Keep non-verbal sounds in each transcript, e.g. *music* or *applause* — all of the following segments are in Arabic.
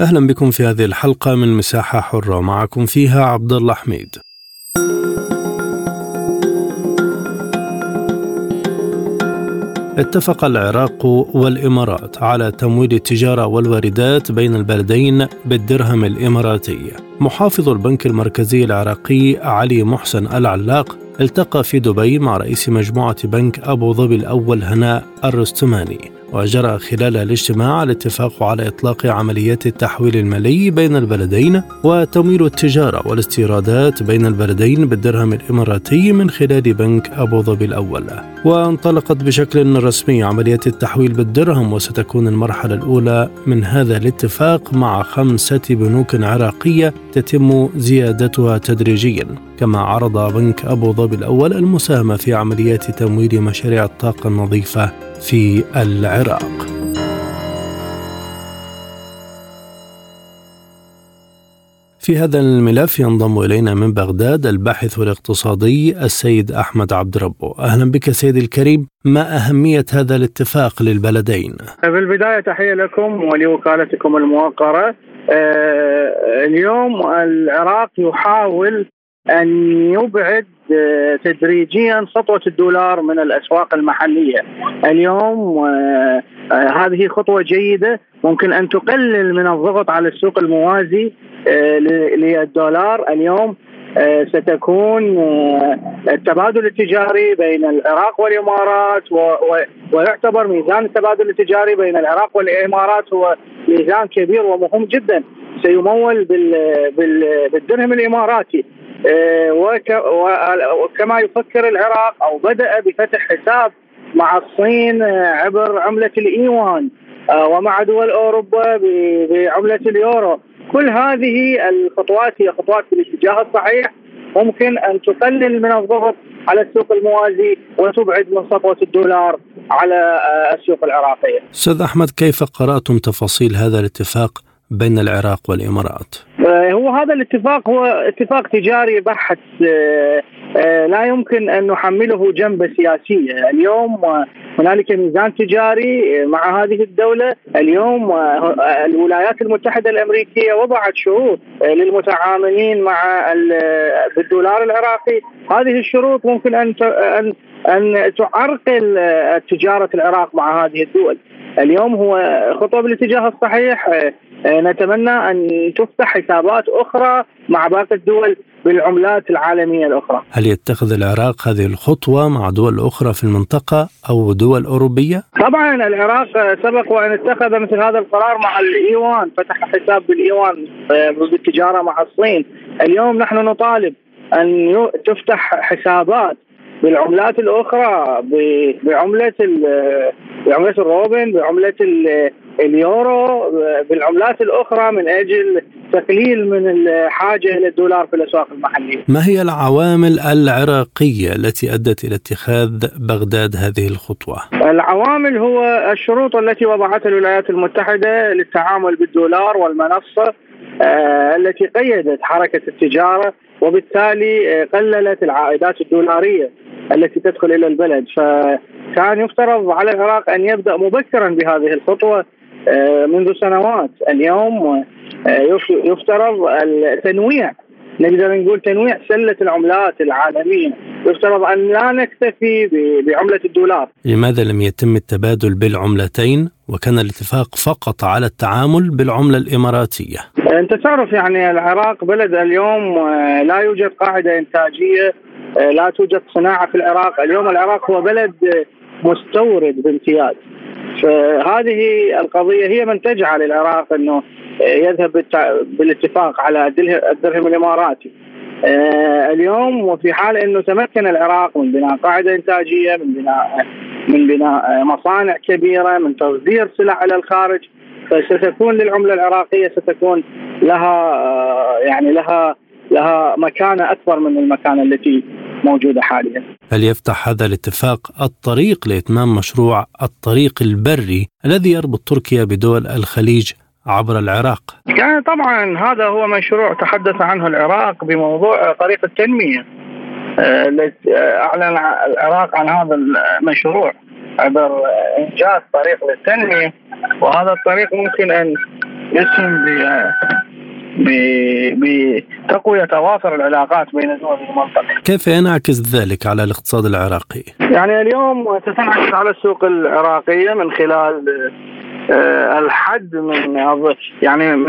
أهلا بكم في هذه الحلقة من مساحة حرة. معكم فيها عبد الله حميد. اتفق العراق والإمارات على تمويل التجارة والواردات بين البلدين بالدرهم الإماراتي. محافظ البنك المركزي العراقي علي محسن العلاق التقى في دبي مع رئيس مجموعة بنك أبو ظبي الأول هناء الرستماني. وجرى خلال الاجتماع الاتفاق على إطلاق عمليات التحويل المالي بين البلدين وتمويل التجارة والاستيرادات بين البلدين بالدرهم الإماراتي من خلال بنك أبو ظبي الأول. وانطلقت بشكل رسمي عمليات التحويل بالدرهم وستكون المرحلة الأولى من هذا الاتفاق مع خمسة بنوك عراقية تتم زيادتها تدريجيا. كما عرض بنك أبو ظبي الأول المساهمة في عمليات تمويل مشاريع الطاقة النظيفة. في العراق. في هذا الملف ينضم إلينا من بغداد الباحث الاقتصادي السيد أحمد عبد ربه. أهلا بك سيدي الكريم. ما أهمية هذا الاتفاق للبلدين؟ في البدايه تحية لكم ولوكالتكم الموقرة. آه، اليوم العراق يحاول أن يبعد آه، تدريجيا سطوة الدولار من الأسواق المحلية. اليوم آه، آه، هذه خطوة جيدة. ممكن أن تقلل من الضغط على السوق الموازي للدولار. اليوم ستكون التبادل التجاري بين العراق والإمارات ويعتبر ميزان التبادل التجاري بين العراق والإمارات هو ميزان كبير ومهم جدا. سيمول بالدرهم الإماراتي. وكما يفكر العراق أو بدأ بفتح حساب مع الصين آه، عبر عملة الإيوان آه، ومع دول أوروبا بعملة اليورو. كل هذه الخطوات هي خطوات في الاتجاه الصحيح. ممكن أن تقلل من الضغط على السوق الموازي وتبعد من سطوة الدولار على السوق العراقية. أستاذ أحمد كيف قرأتم تفاصيل هذا الاتفاق؟ بين العراق والإمارات؟ آه، هو هذا الاتفاق هو اتفاق تجاري بحت آه، آه، لا يمكن أن نحمله جنبه سياسية، اليوم هنالك ميزان تجاري مع هذه الدولة، اليوم الولايات المتحدة الأمريكية وضعت شروط للمتعاملين مع بالدولار العراقي، هذه الشروط ممكن أن ان أن تعرقل تجارة العراق مع هذه الدول. اليوم هو خطوه بالاتجاه الصحيح نتمنى أن تفتح حسابات أخرى مع باقي الدول بالعملات العالمية الأخرى. هل يتخذ العراق هذه الخطوة مع دول أخرى في المنطقة أو دول أوروبية؟ طبعا العراق سبق وأن اتخذ مثل هذا القرار مع الإيوان، فتح حساب بالإيوان آه، بالتجارة مع الصين. اليوم نحن نطالب أن تفتح حسابات بالعملات الأخرى بعملة بعملة الروبن بعملة اليورو بالعملات الأخرى من أجل تقليل من الحاجة إلى الدولار في الأسواق المحلية. ما هي العوامل العراقية التي أدت إلى اتخاذ بغداد هذه الخطوة؟ العوامل هو الشروط التي وضعتها الولايات المتحدة للتعامل بالدولار والمنصة آه التي قيدت حركة التجارة وبالتالي قللت العائدات الدولارية التي تدخل إلى البلد فكان يفترض على العراق أن يبدأ مبكرا بهذه الخطوة آه، منذ سنوات. اليوم آه، يفترض التنويع. نقدر نقول تنويع سلة العملات العالمية. يفترض أن لا نكتفي بعملة الدولار. لماذا لم يتم التبادل بالعملتين وكان الاتفاق فقط على التعامل بالعملة الإماراتية؟ أنت تعرف يعني العراق بلد اليوم آه، لا يوجد قاعدة إنتاجية لا توجد صناعة في العراق. اليوم العراق هو بلد مستورد بامتياز. فهذه القضية هي من تجعل العراق إنه يذهب بالاتفاق على الدرهم الإماراتي. آه، اليوم وفي حال إنه تمكن العراق من بناء قاعدة إنتاجية من بناء من بناء مصانع كبيرة من تصدير سلع إلى الخارج فستكون للعملة العراقية ستكون لها يعني لها لها مكانة أكبر من المكانة التي موجودة حاليا. هل يفتح هذا الاتفاق الطريق لإتمام مشروع الطريق البري الذي يربط تركيا بدول الخليج عبر العراق؟ يعني طبعا هذا هو مشروع تحدث عنه العراق بموضوع طريق التنمية. آه، أعلن العراق عن هذا المشروع عبر إنجاز طريق للتنمية وهذا الطريق ممكن أن يسهم بتقوية أواصر العلاقات بين دول المنطقة. كيف ينعكس ذلك على الاقتصاد العراقي؟ يعني اليوم تنعكس على السوق العراقية من خلال آه، الحد من يعني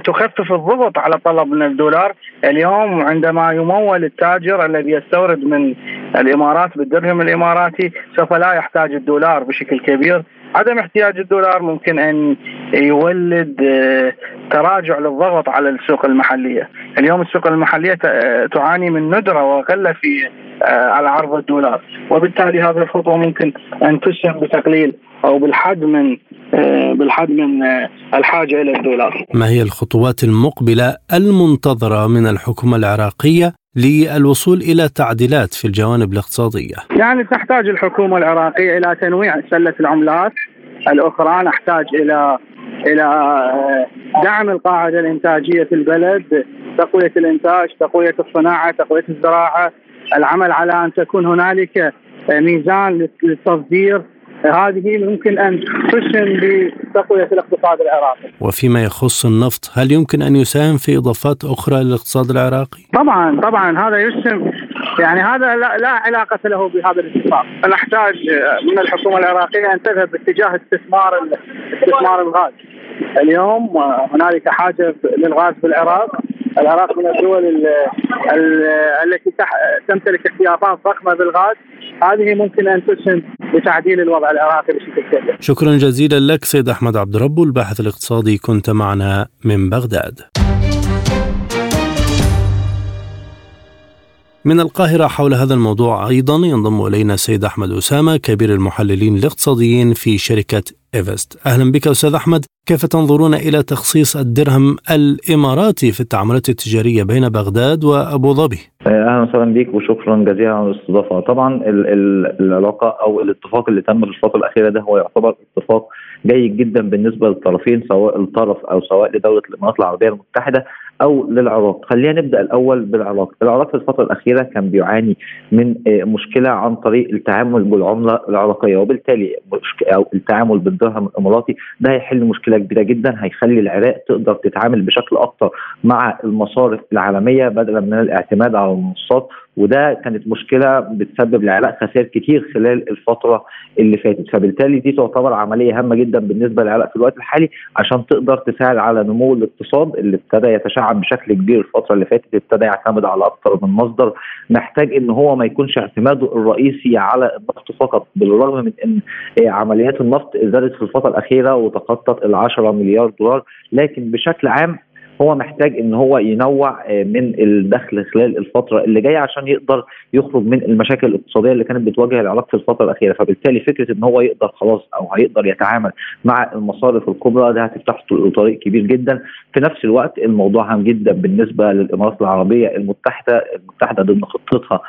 تخفف الضغط على طلب من الدولار. اليوم عندما يمول التاجر الذي يستورد من الإمارات بالدرهم الإماراتي سوف لا يحتاج الدولار بشكل كبير. عدم احتياج الدولار ممكن أن يولد آه، تراجع للضغط على السوق المحلية، اليوم السوق المحلية آه، تعاني من ندرة وقله في على عرض الدولار، وبالتالي هذه الخطوة ممكن أن تسهم بتقليل أو بالحد من آه، بالحد من آه، الحاجة إلى الدولار. ما هي الخطوات المقبلة المنتظرة من الحكومة العراقية للوصول إلى تعديلات في الجوانب الاقتصادية؟ يعني تحتاج الحكومة العراقية إلى تنويع سلة العملات الأخرى، نحتاج إلى إلى آه، دعم القاعدة الإنتاجية في البلد، تقوية الإنتاج، تقوية الصناعة، تقوية الزراعة، العمل على أن تكون هنالك ميزان للتصدير هذه ممكن أن تسهم بتقوية الاقتصاد العراقي. وفيما يخص النفط، هل يمكن أن يساهم في إضافات أخرى للاقتصاد العراقي؟ طبعا طبعا هذا يسهم يعني هذا لا, لا علاقة له بهذا الاتفاق، نحتاج من الحكومة العراقية أن تذهب باتجاه استثمار استثمار الغاز. اليوم هنالك حاجة للغاز في العراق من الدول التي تمتلك احتياطات ضخمة بالغاز هذه ممكن أن تسهم بتعديل الوضع العراقي بشكل كبير. شكرا جزيلا لك سيد أحمد عبد ربه الباحث الاقتصادي كنت معنا من بغداد. من القاهرة حول هذا الموضوع أيضا ينضم إلينا سيد أحمد أسامة كبير المحللين الاقتصاديين في شركة إيفست. أهلا بك أستاذ أحمد. كيف تنظرون إلى تخصيص الدرهم الإماراتي في التعاملات التجارية بين بغداد وأبو ظبي؟ أهلا وسهلا بك وشكرا جزيلا على الاستضافة. طبعا العلاقة أو الاتفاق اللي تم في الفترة الأخيرة ده هو يعتبر اتفاق جيد جدا بالنسبة للطرفين سواء الطرف أو سواء لدولة الإمارات العربية المتحدة. أو للعراق. خلينا نبدأ الأول بالعراق. العراق في الفترة الأخيرة كان بيعاني من آه، مشكلة عن طريق التعامل بالعملة العراقية وبالتالي أو التعامل بالدرهم الأماراتي ده هيحل مشكلة كبيرة جدا هيخلي العراق تقدر تتعامل بشكل أكثر مع المصارف العالمية بدلا من الاعتماد على المنصات وده كانت مشكلة بتسبب للعراق خسائر كتير خلال الفترة اللي فاتت. فبالتالي دي تعتبر عملية هامة جدا بالنسبة للعراق في الوقت الحالي عشان تقدر تساعد على نمو الاقتصاد اللي ابتدى يتشعب بشكل كبير الفترة اللي فاتت ابتدى يعتمد على أكثر من مصدر. محتاج إن هو ما يكونش اعتماده الرئيسي على النفط فقط بالرغم من إن عمليات النفط زادت في الفترة الأخيرة وتخطت ال 10 مليار دولار لكن بشكل عام هو محتاج إن هو ينوع آه، من الدخل خلال الفترة اللي جاية عشان يقدر يخرج من المشاكل الاقتصادية اللي كانت بتواجه العراق في الفترة الأخيرة. فبالتالي فكرة إن هو يقدر خلاص أو هيقدر يتعامل مع المصارف الكبرى ده هتفتح له طريق كبير جدا. في نفس الوقت الموضوع هام جدا بالنسبة للإمارات العربية المتحدة المتحدة ضمن خطتها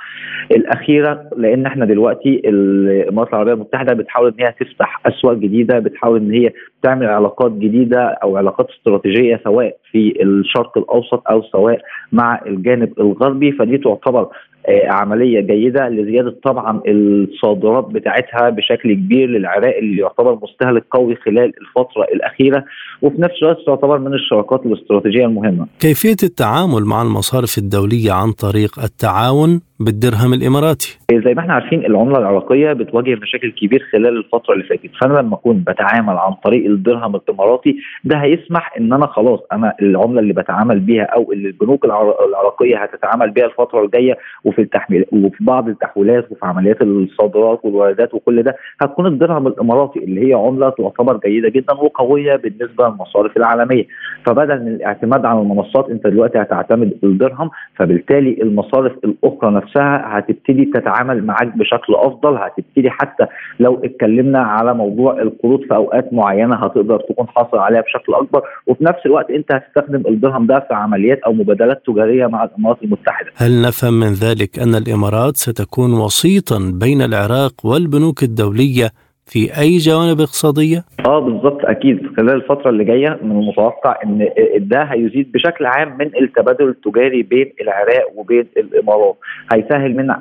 الأخيرة لأن إحنا دلوقتي الإمارات العربية المتحدة بتحاول إن هي تفتح أسواق جديدة بتحاول إن هي تعمل علاقات جديدة أو علاقات استراتيجية سواء في الشرق الأوسط أو سواء مع الجانب الغربي فدي تعتبر آه، عملية جيدة لزيادة طبعا الصادرات بتاعتها بشكل كبير للعراق اللي يعتبر مستهلك قوي خلال الفترة الأخيرة وفي نفس الوقت تعتبر من الشراكات الاستراتيجية المهمة. كيفية التعامل مع المصارف الدولية عن طريق التعاون بالدرهم الإماراتي. زي ما إحنا عارفين العملة العراقية بتواجه مشاكل كبير خلال الفترة اللي فاتت. فأنا لما أكون بتعامل عن طريق الدرهم الإماراتي ده هيسمح إن أنا خلاص أنا العملة اللي بتعامل بيها أو اللي البنوك العراقية هتتعامل بيها الفترة الجاية وفي التحميل وفي بعض التحويلات وفي عمليات الصادرات والواردات وكل ده هتكون الدرهم الإماراتي اللي هي عملة تعتبر جيدة جدا وقوية بالنسبة للمصارف العالمية. فبدل الاعتماد على المنصات أنت دلوقتي هتعتمد الدرهم فبالتالي المصارف الأخرى نفسها هتبتدي تتعامل معاك بشكل أفضل هتبتدي حتى لو اتكلمنا على موضوع القروض في أوقات معينة هتقدر تكون حاصل عليها بشكل أكبر وفي نفس الوقت أنت هتستخدم الدرهم ده في عمليات أو مبادلات تجارية مع الإمارات المتحدة. هل نفهم من ذلك أن الإمارات ستكون وسيطا بين العراق والبنوك الدولية في أي جوانب اقتصادية؟ آه بالظبط أكيد. خلال الفترة اللي جاية من المتوقع إن ده هيزيد بشكل عام من التبادل التجاري بين العراق وبين الإمارات. هيسهل من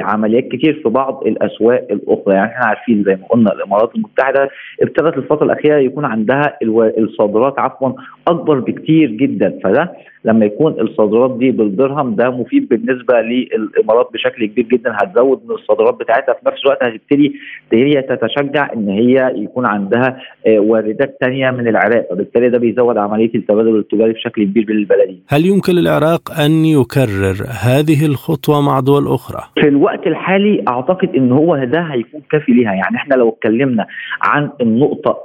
عمليات كتير في بعض الأسواق الأخرى. يعني إحنا عارفين زي ما قلنا الإمارات المتحدة ابتدت الفترة الأخيرة يكون عندها الصادرات عفوا أكبر بكتير جدا. فده لما يكون الصادرات دي بالدرهم ده مفيد بالنسبة للإمارات بشكل كبير جدا هتزود من الصادرات بتاعتها في نفس الوقت هتبتدي هي تتشجع إن هي يكون عندها واردات ثانية من العراق وبالتالي ده بيزود عملية التبادل التجاري بشكل كبير بين البلدين. هل يمكن للعراق أن يكرر هذه الخطوة مع دول أخرى؟ في الوقت الحالي أعتقد إن هو ده هيكون كافي ليها يعني إحنا لو اتكلمنا عن النقطة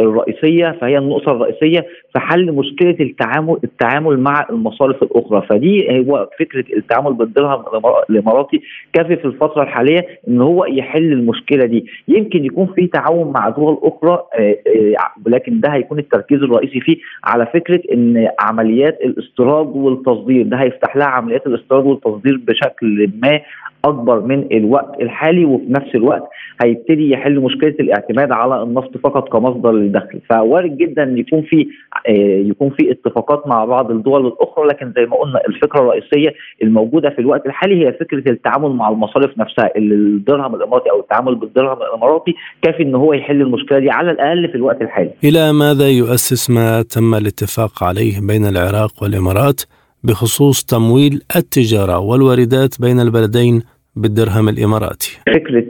الرئيسية فهي النقطة الرئيسية في حل مشكلة التعامل التعامل مع المصارف الأخرى. فدي هو فكرة التعامل بالدرهم الإماراتي كافي في الفترة الحالية إن هو يحل المشكلة دي. يمكن يكون في تعاون مع دول أخرى ولكن ده هيكون التركيز الرئيسي فيه على فكرة إن عمليات الاستيراد والتصدير. ده هيفتح لها عمليات الاستيراد والتصدير بشكل ما أكبر من الوقت الحالي وفي نفس الوقت هيبتدي يحل مشكلة الاعتماد على النفط فقط كمصدر للدخل فوارد جدا يكون في يكون في اتفاقات مع بعض الدول الأخرى لكن زي ما قلنا الفكرة الرئيسية الموجودة في الوقت الحالي هي فكرة التعامل مع المصارف نفسها الدرهم الإماراتي أو التعامل بالدرهم الإماراتي كافي إن هو يحل المشكلة دي على الأقل في الوقت الحالي. إلى ماذا يؤسس ما تم الاتفاق عليه بين العراق والإمارات بخصوص تمويل التجارة والواردات بين البلدين بالدرهم الإماراتي. فكرة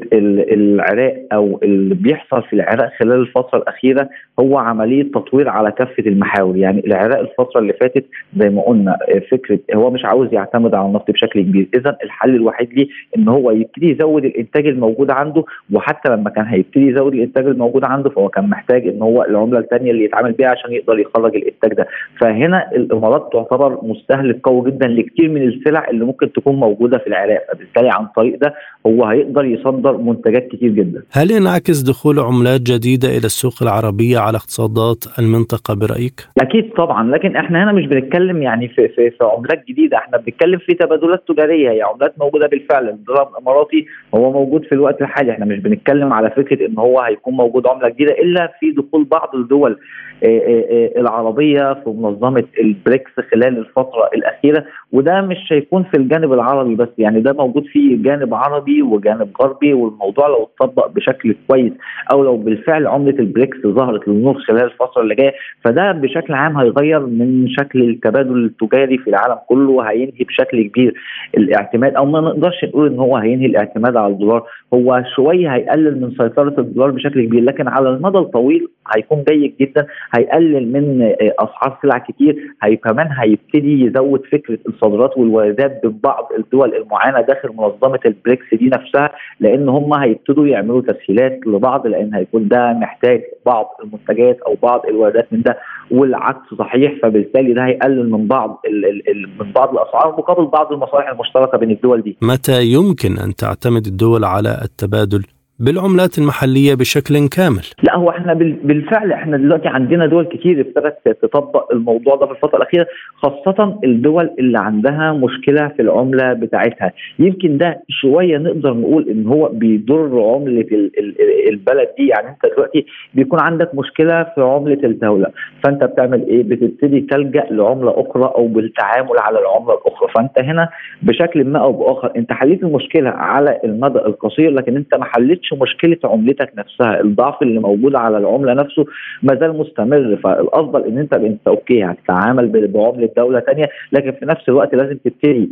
العراق أو اللي بيحصل في العراق خلال الفترة الأخيرة هو عملية تطوير على كافة المحاور، يعني العراق الفترة اللي فاتت زي ما قلنا فكرة هو مش عاوز يعتمد على النفط بشكل كبير، اذا الحل الوحيد ليه إن هو يبتدي يزود الإنتاج الموجود عنده وحتى لما كان هيبتدي يزود الإنتاج الموجود عنده فهو كان محتاج إن هو العملة الثانية اللي يتعامل بيها عشان يقدر يخرج الإنتاج ده، فهنا الإمارات تعتبر مستهلك قوي جدا لكثير من السلع اللي ممكن تكون موجودة في العراق، فبالتالي عن طريق ده هو هيقدر يصدر منتجات كتير جدا. هل ينعكس دخول عملات جديدة إلى السوق العربية على اقتصادات المنطقة برأيك؟ أكيد طبعا لكن إحنا هنا مش بنتكلم يعني في, في, في عملات جديدة إحنا بنتكلم في تبادلات تجارية هي عملات موجودة بالفعل الدرهم الإماراتي هو موجود في الوقت الحالي إحنا مش بنتكلم على فكرة إن هو هيكون موجود عملة جديدة إلا في دخول بعض الدول العربية في منظمة البريكس خلال الفترة الأخيرة وده مش هيكون في الجانب العربي بس يعني ده موجود في جانب عربي وجانب غربي والموضوع لو اتطبق بشكل كويس أو لو بالفعل عملة البريكس ظهرت للنور خلال الفترة اللي جاية فده بشكل عام هيغير من شكل التبادل التجاري في العالم كله وهينهي بشكل كبير الاعتماد أو ما نقدرش نقول إن هو هينهي الاعتماد على الدولار هو شوية هيقلل من سيطرة الدولار بشكل كبير لكن على المدى الطويل هيكون جيد جدا هيقلل من أسعار سلع كتير هي كمان هيبتدي يزود فكرة الصادرات والواردات ببعض الدول المعانه داخل منظمة البريكس دي نفسها لأن هم هيبتدوا يعملوا تسهيلات لبعض لأن هيكون ده محتاج بعض المنتجات أو بعض الواردات من ده والعكس صحيح فبالتالي ده هيقلل من بعض ال ال ال من بعض الأسعار مقابل بعض المصالح المشتركة بين الدول دي. متى يمكن أن تعتمد الدول على التبادل بالعملات المحلية بشكل كامل. لا هو إحنا بالفعل إحنا دلوقتي عندنا دول كتير ابتدت تطبق الموضوع ده في الفترة الأخيرة خاصة الدول اللي عندها مشكلة في العملة بتاعتها. يمكن ده شوية نقدر نقول إن هو بيضر عملة البلد دي. يعني أنت دلوقتي بيكون عندك مشكلة في عملة الدولة فأنت بتعمل إيه؟ بتبتدي تلجأ لعملة أخرى أو بالتعامل على العملة الأخرى. فأنت هنا بشكل ما أو بآخر أنت حليت المشكلة على المدى القصير لكن أنت ما حلتش مشكلة عملتك نفسها الضعف اللي موجود على العملة نفسه ما زال مستمر فالأفضل إن أنت انت أوكي هتتعامل بعملة دولة ثانية لكن في نفس الوقت لازم تبتدي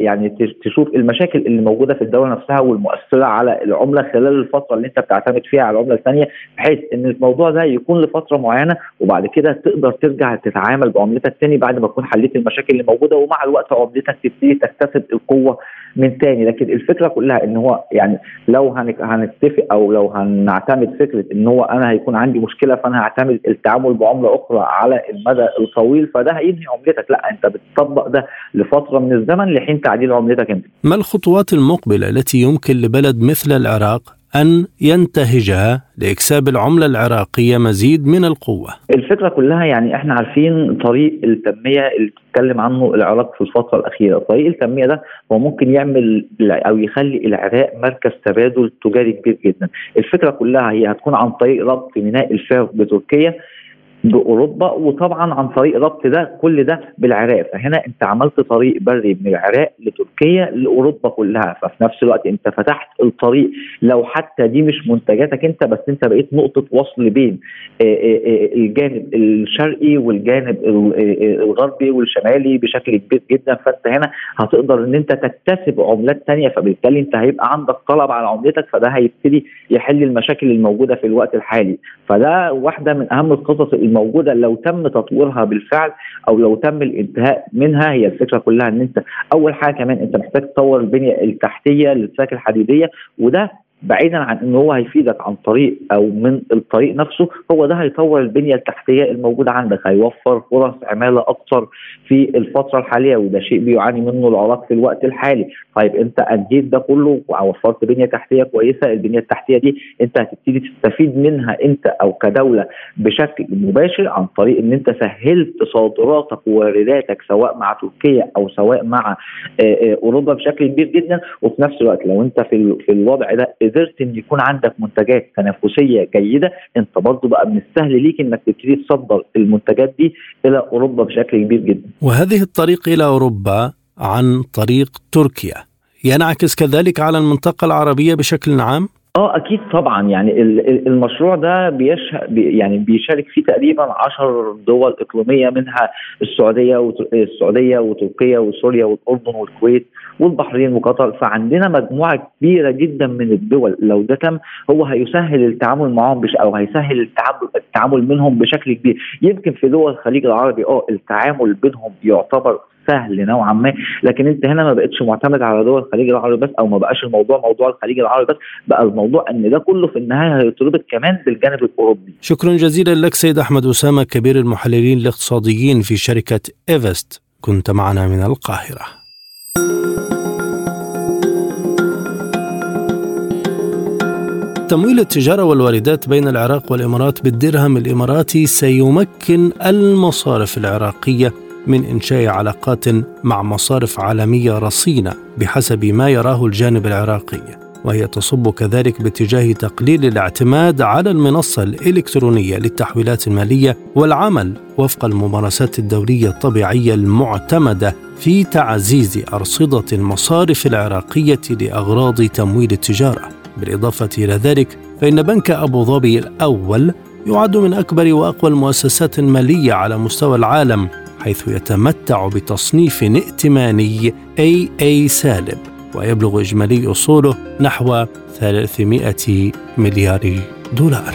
يعني تشوف المشاكل اللي موجودة في الدولة نفسها والمؤثرة على العملة خلال الفترة اللي أنت بتعتمد فيها على العملة الثانية بحيث إن الموضوع ده يكون لفترة معينة وبعد كده تقدر ترجع تتعامل بعملتك تاني بعد ما تكون حليت المشاكل اللي موجودة ومع الوقت عملتك تبتدي تكتسب القوة من تاني لكن الفكرة كلها إن هو يعني لو هنتفق أو لو هنعتمد فكرة إن هو أنا هيكون عندي مشكلة فأنا هعتمد التعامل بعملة أخرى على المدى الطويل فده هينهي عملتك لا أنت بتطبق ده لفترة من الزمن لحين تعديل عملتك أنت. ما الخطوات المقبلة التي يمكن لبلد مثل العراق أن ينتهجها لإكساب العملة العراقية مزيد من القوة. الفكرة كلها يعني إحنا عارفين طريق التنمية اللي بتتكلم عنه العراق في الفترة الأخيرة. طريق التنمية ده هو ممكن يعمل أو يخلي العراق مركز تبادل تجاري كبير جدا. الفكرة كلها هي هتكون عن طريق ربط ميناء الفارق بتركيا بأوروبا وطبعا عن طريق ربط ده كل ده بالعراق. فهنا أنت عملت طريق بري من العراق لتركيا لأوروبا كلها. ففي نفس الوقت أنت فتحت الطريق. لو حتى دي مش منتجاتك أنت بس أنت بقيت نقطة وصل بين الجانب الشرقي والجانب الغربي والشمالي بشكل كبير جدا. فأنت هنا هتقدر إن أنت تكتسب عملات ثانية فبالتالي أنت هيبقى عندك طلب على عملتك فده هيبتدي يحل المشاكل الموجودة في الوقت الحالي. فده واحدة من أهم القصص الموجوده لو تم تطويرها بالفعل أو لو تم الانتهاء منها هي الفكرة كلها إن أنت أول حاجة كمان أنت محتاج تطور البنية التحتية للساك الحديدية وده بعيدا عن ان هو هيفيدك عن طريق أو من الطريق نفسه هو ده هيطور البنية التحتية الموجودة عندك هيوفر فرص عمالة أكثر في الفترة الحالية وده شيء بيعاني منه العراق في الوقت الحالي. طيب أنت انهيت ده كله ووفرت بنية تحتية كويسة البنية التحتية دي أنت هتبتدي تستفيد منها أنت أو كدولة بشكل مباشر عن طريق إن أنت سهلت صادراتك ووارداتك سواء مع تركيا أو سواء مع أوروبا بشكل كبير جدا. وفي نفس الوقت لو أنت في في الوضع ده قدرت إن يكون عندك منتجات تنافسية جيدة أنت برضه بقى من السهل ليك إنك تبتدي تصدر المنتجات دي إلى أوروبا بشكل كبير جدا. وهذه الطريق إلى أوروبا عن طريق تركيا ينعكس كذلك على المنطقة العربية بشكل عام؟ آه أكيد طبعا. يعني المشروع ده بيشهد يعني بيشارك فيه تقريبا 10 دول إقليمية منها السعودية السعودية وتركيا وسوريا والأردن والكويت والبحرين وقطر. فعندنا مجموعة كبيرة جدا من الدول. لو ده تم هو هيسهل التعامل معهم بش أو هيسهل التعامل التعامل منهم بشكل كبير. يمكن في دول الخليج العربي آه التعامل بينهم يعتبر سهل نوعا ما. لكن انت هنا ما بقتش معتمد على دول الخليج العربي بس أو ما بقاش الموضوع موضوع الخليج العربي بس بقى الموضوع إن ده كله في النهاية هيتربط كمان بالجانب الأوروبي. شكرا جزيلا لك سيد أحمد أسامة كبير المحللين الاقتصاديين في شركة إيفست. كنت معنا من القاهرة. تمويل التجارة والواردات بين العراق والإمارات بالدرهم الإماراتي سيمكن المصارف العراقية من إنشاء علاقات مع مصارف عالمية رصينة بحسب ما يراه الجانب العراقي وهي تصب كذلك باتجاه تقليل الاعتماد على المنصة الإلكترونية للتحويلات المالية والعمل وفق الممارسات الدولية الطبيعية المعتمدة في تعزيز أرصدة المصارف العراقية لأغراض تمويل التجارة. بالإضافة إلى ذلك فإن بنك أبو ظبي الأول يعد من أكبر وأقوى المؤسسات المالية على مستوى العالم حيث يتمتع بتصنيف ائتماني AA سالب ويبلغ إجمالي أصوله نحو 300 مليار دولار.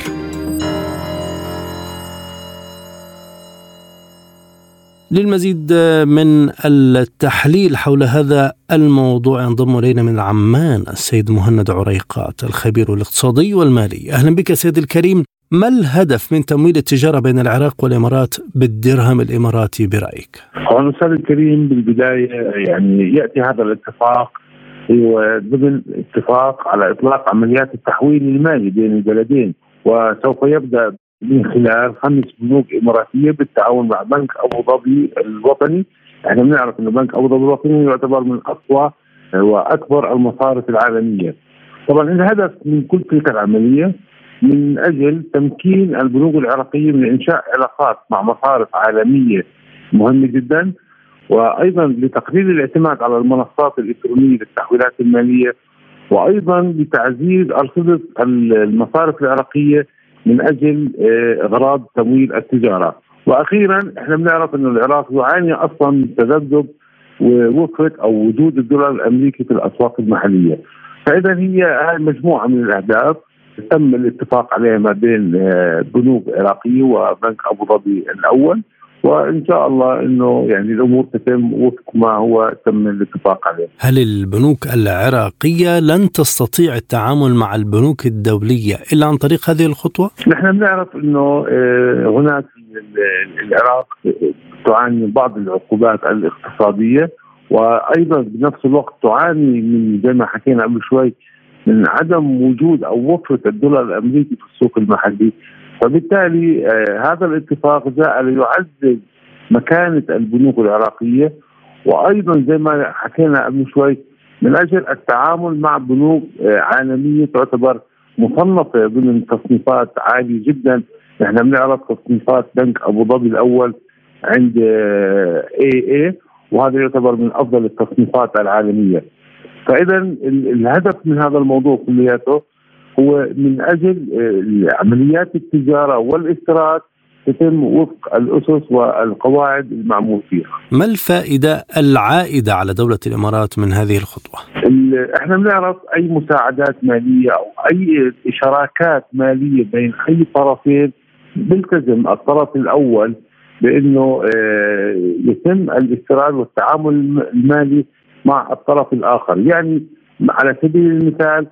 للمزيد من التحليل حول هذا الموضوع ينضم إلينا من عمان السيد مهند عريقات الخبير الاقتصادي والمالي. أهلا بك سيد الكريم. ما الهدف من تمويل التجارة بين العراق والإمارات بالدرهم الإماراتي برأيك؟ هو الأستاذ الكريم بالبداية يعني يأتي هذا الاتفاق هو ضمن اتفاق على إطلاق عمليات التحويل المالي بين البلدين وسوف يبدأ من خلال خمس بنوك إماراتية بالتعاون مع بنك أبو ظبي الوطني إحنا بنعرف أن بنك أبو ظبي الوطني يعتبر من أقوى وأكبر المصارف العالمية طبعا الهدف من كل تلك العملية من أجل تمكين البنوك العراقية من إنشاء علاقات مع مصارف عالمية مهمة جدا وأيضا لتقليل الاعتماد على المنصات الإلكترونية للتحويلات المالية وأيضا بتعزيز ارصده المصارف العراقية من أجل آه، أغراض تمويل التجارة. وأخيرا إحنا بنعرف انه العراق يعاني أصلا من تذبذب ووقفه أو وجود الدولار الأمريكي في الأسواق المحلية. فاذا هي مجموعة من الأهداف. تم الاتفاق عليها ما بين آه، بنوك عراقية وبنك أبو ظبي الأول وإن شاء الله إنه يعني الأمور تتم وفق ما هو تم الاتفاق عليه. هل البنوك العراقية لن تستطيع التعامل مع البنوك الدولية إلا عن طريق هذه الخطوة؟ نحن بنعرف إنه آه، هناك العراق تعاني من بعض العقوبات الاقتصادية وأيضا بنفس الوقت تعاني من زي ما حكينا قبل شوي من عدم وجود أو وفره الدولار الأمريكي في السوق المحلي. فبالتالي آه هذا الاتفاق جاء ليعزز مكانة البنوك العراقية. وأيضا زي ما حكينا قبل شوي من أجل التعامل مع بنوك آه عالمية تعتبر مصنفة ضمن تصنيفات عالية جدا. نحن بنعرف تصنيفات بنك أبو ظبي الأول عند اي اي وهذا يعتبر من أفضل التصنيفات العالمية. فإذا الهدف من هذا الموضوع كلياته هو من أجل آه، عمليات التجارة والاستيراد تتم وفق الأسس والقواعد المعمول فيها. ما الفائدة العائدة على دولة الإمارات من هذه الخطوة؟ إحنا بنعرف أي مساعدات مالية أو أي شراكات مالية بين أي طرفين بيلتزم الطرف الأول بأنه آه، يتم الاستيراد والتعامل المالي مع الطرف الآخر، يعني على سبيل المثال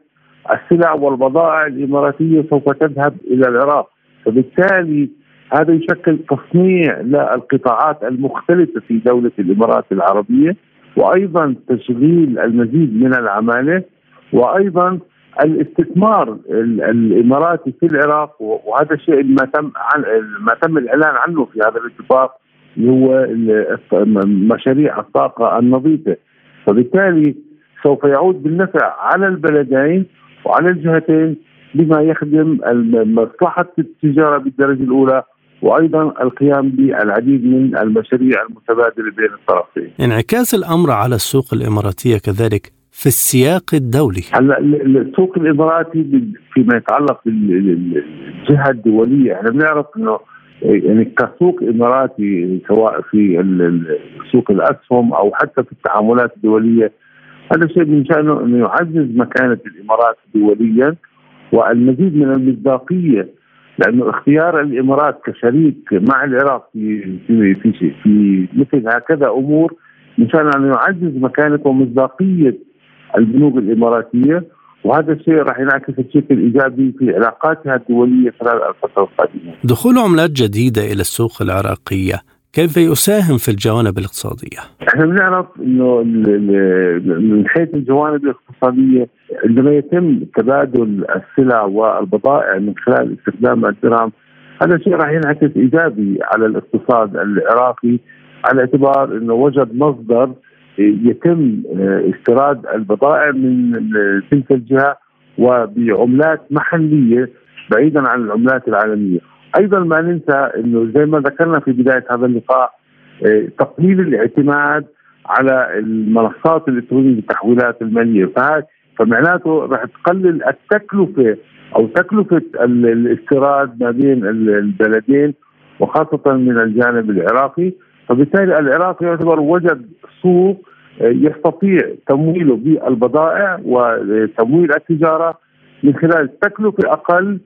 السلع والبضائع الإماراتية سوف تذهب إلى العراق، فبالتالي هذا يشكل تصنيع للقطاعات المختلفة في دولة الإمارات العربية وأيضا تشغيل المزيد من العمالة وأيضا الاستثمار الإماراتي في العراق وهذا الشيء ما تم عن ما تم الإعلان عنه في هذا الاتفاق هو مشاريع الطاقة النظيفة. فبالتالي سوف يعود بالنفع على البلدين وعلى الجهتين بما يخدم مصلحة التجارة بالدرجة الأولى وأيضا القيام بالعديد من المشاريع المتبادلة بين الطرفين. انعكاس الأمر على السوق الإماراتية كذلك في السياق الدولي هلأ السوق الإماراتي فيما يتعلق بالجهة الدولية إحنا بنعرف إنه يعني كسوق إماراتي سواء في سوق الأسهم أو حتى في التعاملات الدولية هذا شيء من شأنه أنه يعزز مكانة الإمارات دوليا والمزيد من المصداقية لأنه اختيار الإمارات كشريك مع العراق في في في, في مثل هكذا أمور من شان أن يعزز مكانة ومصداقية البنوك الإماراتية. وهذا الشيء راح ينعكس بشكل ايجابي في علاقاتها الدولية خلال الفترة القادمة. دخول عملات جديدة إلى السوق العراقية كيف يساهم في الجوانب الاقتصادية؟ إحنا بنعرف إنه من حيث الجوانب الاقتصادية عندما يتم تبادل السلع والبضائع من خلال استخدام الدرهم هذا الشيء راح ينعكس إيجابي على الاقتصاد العراقي على اعتبار إنه وجد مصدر يتم آه، استيراد البضائع من تلك الجهة وبعملات محلية بعيدا عن العملات العالمية. أيضا ما ننسى إنه زي ما ذكرنا في بداية هذا اللقاء آه، تقليل الاعتماد على المنصات الإلكترونية للتحويلات المالية فمعناته راح تقلل التكلفة أو تكلفة الاستيراد ما بين البلدين وخاصة من الجانب العراقي فبالتالي العراق يعتبر وجد سوق يستطيع تمويله بالبضائع وتمويل التجارة من خلال تكلفة أقل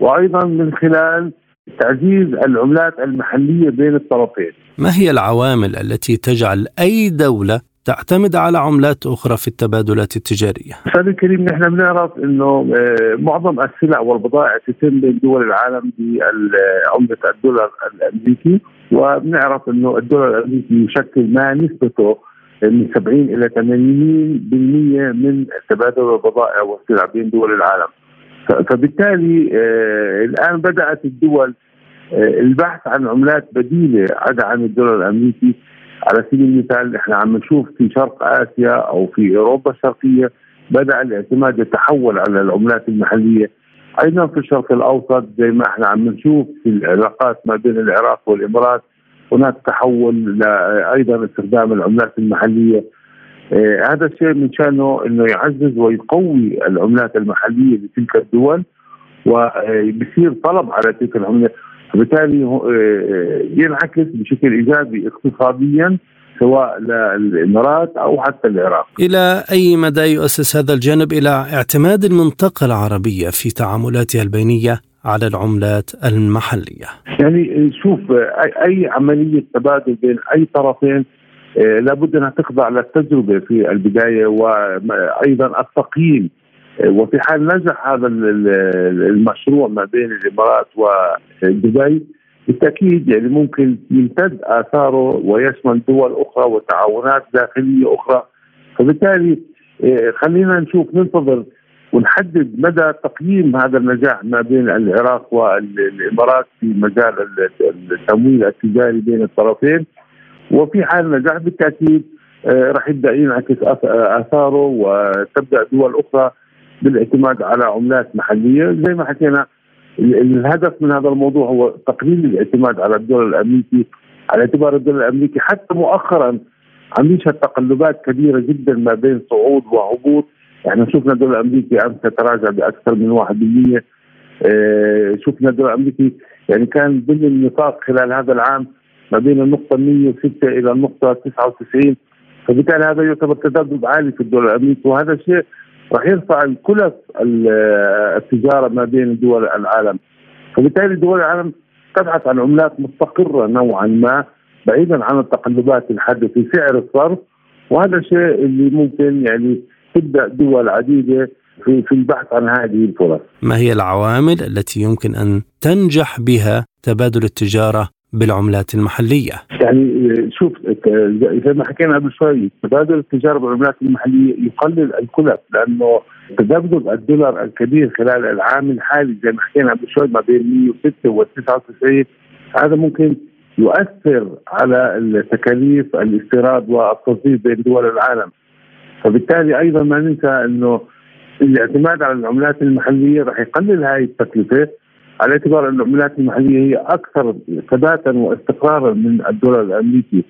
وأيضا من خلال تعزيز العملات المحلية بين الطرفين. ما هي العوامل التي تجعل أي دولة تعتمد على عملات أخرى في التبادلات التجارية. أستاذ الكريم نحن بنعرف إنه آه، معظم السلع والبضائع تتم بين دول العالم بعملة الدولار الأمريكي وبنعرف إنه الدولار الأمريكي يشكل ما نسبته من 70 إلى 80% من تبادل البضائع والسلع بين دول العالم. فبالتالي آه، الآن بدأت الدول آه، البحث عن عملات بديلة عدا عن الدولار الأمريكي على سبيل المثال إحنا عم نشوف في شرق آسيا أو في أوروبا الشرقية بدأ الاعتماد يتحول على العملات المحلية أيضا في الشرق الأوسط زي ما إحنا عم نشوف في العلاقات ما بين العراق والإمارات هناك تحول أيضا استخدام العملات المحلية. هذا الشيء من شأنه إنه يعزز ويقوي العملات المحلية لتلك الدول وبصير طلب على تلك العملات وبالتالي ينعكس بشكل إيجابي اقتصاديا سواء للإمارات أو حتى العراق. إلى أي مدى يؤسس هذا الجانب إلى اعتماد المنطقة العربية في تعاملاتها البينية؟ على العملات المحلية؟ يعني شوف اي عملية تبادل بين أي طرفين آه، لابد أنها تخضع للتجربة في البداية وأيضا التقييم آه، وفي حال نجح هذا المشروع ما بين الإمارات ودبي بالتأكيد يعني ممكن يمتد آثاره ويشمل دول أخرى وتعاونات داخلية أخرى فبالتالي آه، خلينا نشوف ننتظر ونحدد مدى تقييم هذا النجاح ما بين العراق والإمارات في مجال التمويل التجاري بين الطرفين. وفي حال نجاح بالتأكيد آه، راح يبدأ ينعكس آثاره وتبدأ دول أخرى بالاعتماد على عملات محلية. زي ما حكينا الهدف من هذا الموضوع هو تقليل الاعتماد على الدولار الأمريكي على اعتبار الدولار الأمريكي حتى مؤخرا عم يشهد تقلبات كبيرة جدا ما بين صعود وهبوط يعني شفنا الدولار الأمريكي امس تراجع بأكثر من 1% آه شفنا الدولار الأمريكي يعني كان ضمن النطاق خلال هذا العام ما بين النقطة 106 إلى النقطة 99 فبالتالي هذا يعتبر تذبذب عالي في الدولار الأمريكي وهذا الشيء راح يرفع الكلف التجارة ما بين دول العالم. فبالتالي دول العالم تبحث عن عملات مستقرة نوعا ما بعيدا عن التقلبات الحادة في سعر الصرف. وهذا الشيء اللي ممكن يعني تبدأ دول عديدة في في البحث عن هذه الفرص. ما هي العوامل التي يمكن أن تنجح بها تبادل التجارة بالعملات المحلية؟ يعني شوف زي ما حكينا قبل شوي تبادل التجارة بالعملات المحلية يقلل الكلف لأنه تذبذب الدولار الكبير خلال العام الحالي زي ما حكينا قبل شوي ما بين 106 و 99 هذا ممكن يؤثر على التكاليف الاستيراد والتصدير بين دول العالم فبالتالي أيضا ما ننسى أنه الاعتماد على العملات المحلية راح يقلل هاي التكلفة على اعتبار أن العملات المحلية هي أكثر ثباتا واستقرارا من الدولار الأمريكي.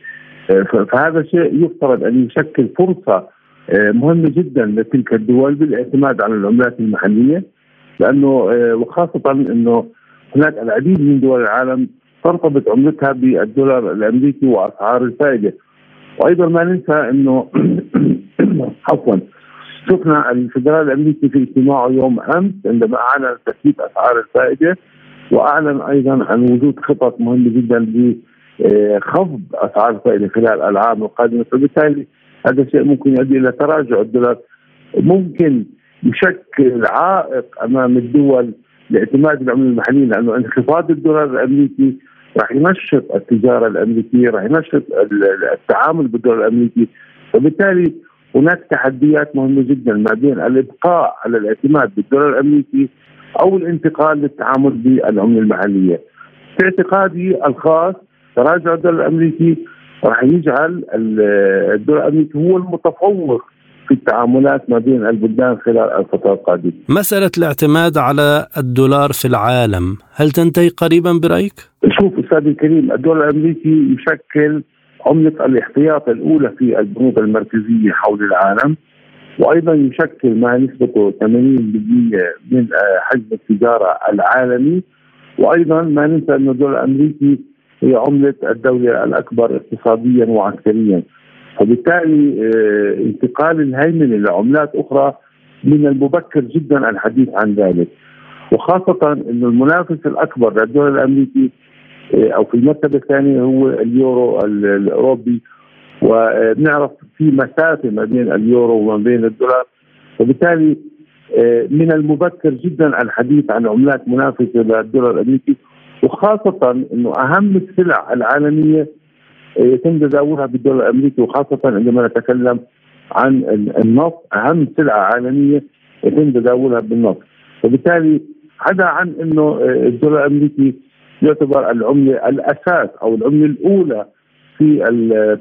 فهذا الشيء يفترض أن يشكل فرصة آه، مهمة جدا لتلك الدول بالاعتماد على العملات المحلية لأنه آه، وخاصة أنه هناك العديد من دول العالم ترتبط عملتها بالدولار الأمريكي وأسعار الفائدة. وأيضا ما ننسى أنه *clears throat* عفوا. شفنا الفدرال الأمريكي في اجتماعه يوم أمس عندما أعلن تثبيت أسعار الفائده وأعلن أيضا عن وجود خطط مهمة جدا لخفض أسعار الفائده خلال العام القادمه فبالتالي هذا الشيء ممكن يؤدي إلى تراجع الدولار. ممكن يشكل عائق أمام الدول لاعتماد العملة المحلية لأنه انخفاض الدولار الأمريكي راح ينشط التجارة الأمريكية، راح ينشط التعامل بالدولار الأمريكي، وبالتالي هناك تحديات مهمة جدا ما بين الإبقاء على الاعتماد بالدولار الأمريكي أو الانتقال للتعامل بالعمله المحلية. في اعتقادي الخاص تراجع الدولار الأمريكي راح يجعل الدولار الأمريكي هو المتفوق في التعاملات ما بين البلدان خلال الفترة القادمة. مسألة الاعتماد على الدولار في العالم، هل تنتهي قريبا برأيك؟ شوف أستاذي الكريم الدولار الأمريكي يشكل عملة الاحتياط الأولى في البنوك المركزية حول العالم وأيضا يشكل ما نسبته 80% من حجم التجارة العالمي. وأيضا ما ننسى أن الدولار الأمريكي هي عملة الدولة الأكبر اقتصاديا وعسكريا. فبالتالي آه، انتقال الهيمنة لعملات أخرى من المبكر جدا الحديث عن ذلك. وخاصة أن المنافس الأكبر للدولار الأمريكي آه، أو في المرتبه الثانية هو اليورو الأوروبي. وبنعرف في مسافه ما بين اليورو وما بين الدولار. وبالتالي آه، من المبكر جدا الحديث عن عملات منافسة للدولار الأمريكي. وخاصة إنه أهم السلع العالمية آه، يتم تداولها بالدولار الأمريكي. وخاصة عندما نتكلم عن النفط أهم سلعه عالميه يتم تداولها بالنفط. وبالتالي عدا عن إنه الدولار الأمريكي يعتبر العملة الأساس أو العملة الأولى في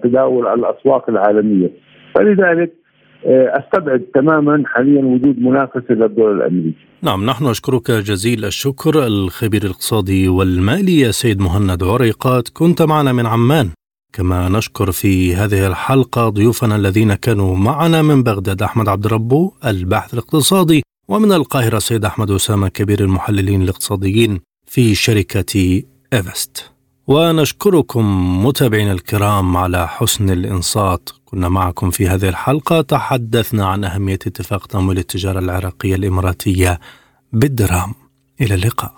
تداول الأسواق العالمية فلذلك آه، أستبعد تماما حاليا وجود منافسة للدول الامريكي. نعم نحن نشكرك جزيل الشكر الخبير الاقتصادي والمالي سيد مهند عريقات كنت معنا من عمان. كما نشكر في هذه الحلقة ضيوفنا الذين كانوا معنا من بغداد أحمد عبد ربه الباحث الاقتصادي ومن القاهرة سيد أحمد أسامة كبير المحللين الاقتصاديين في شركة إيفست. ونشكركم متابعينا الكرام على حسن الإنصات. كنا معكم في هذه الحلقة. تحدثنا عن أهمية اتفاق تمويل التجارة العراقية الإماراتية بالدرهم. إلى اللقاء.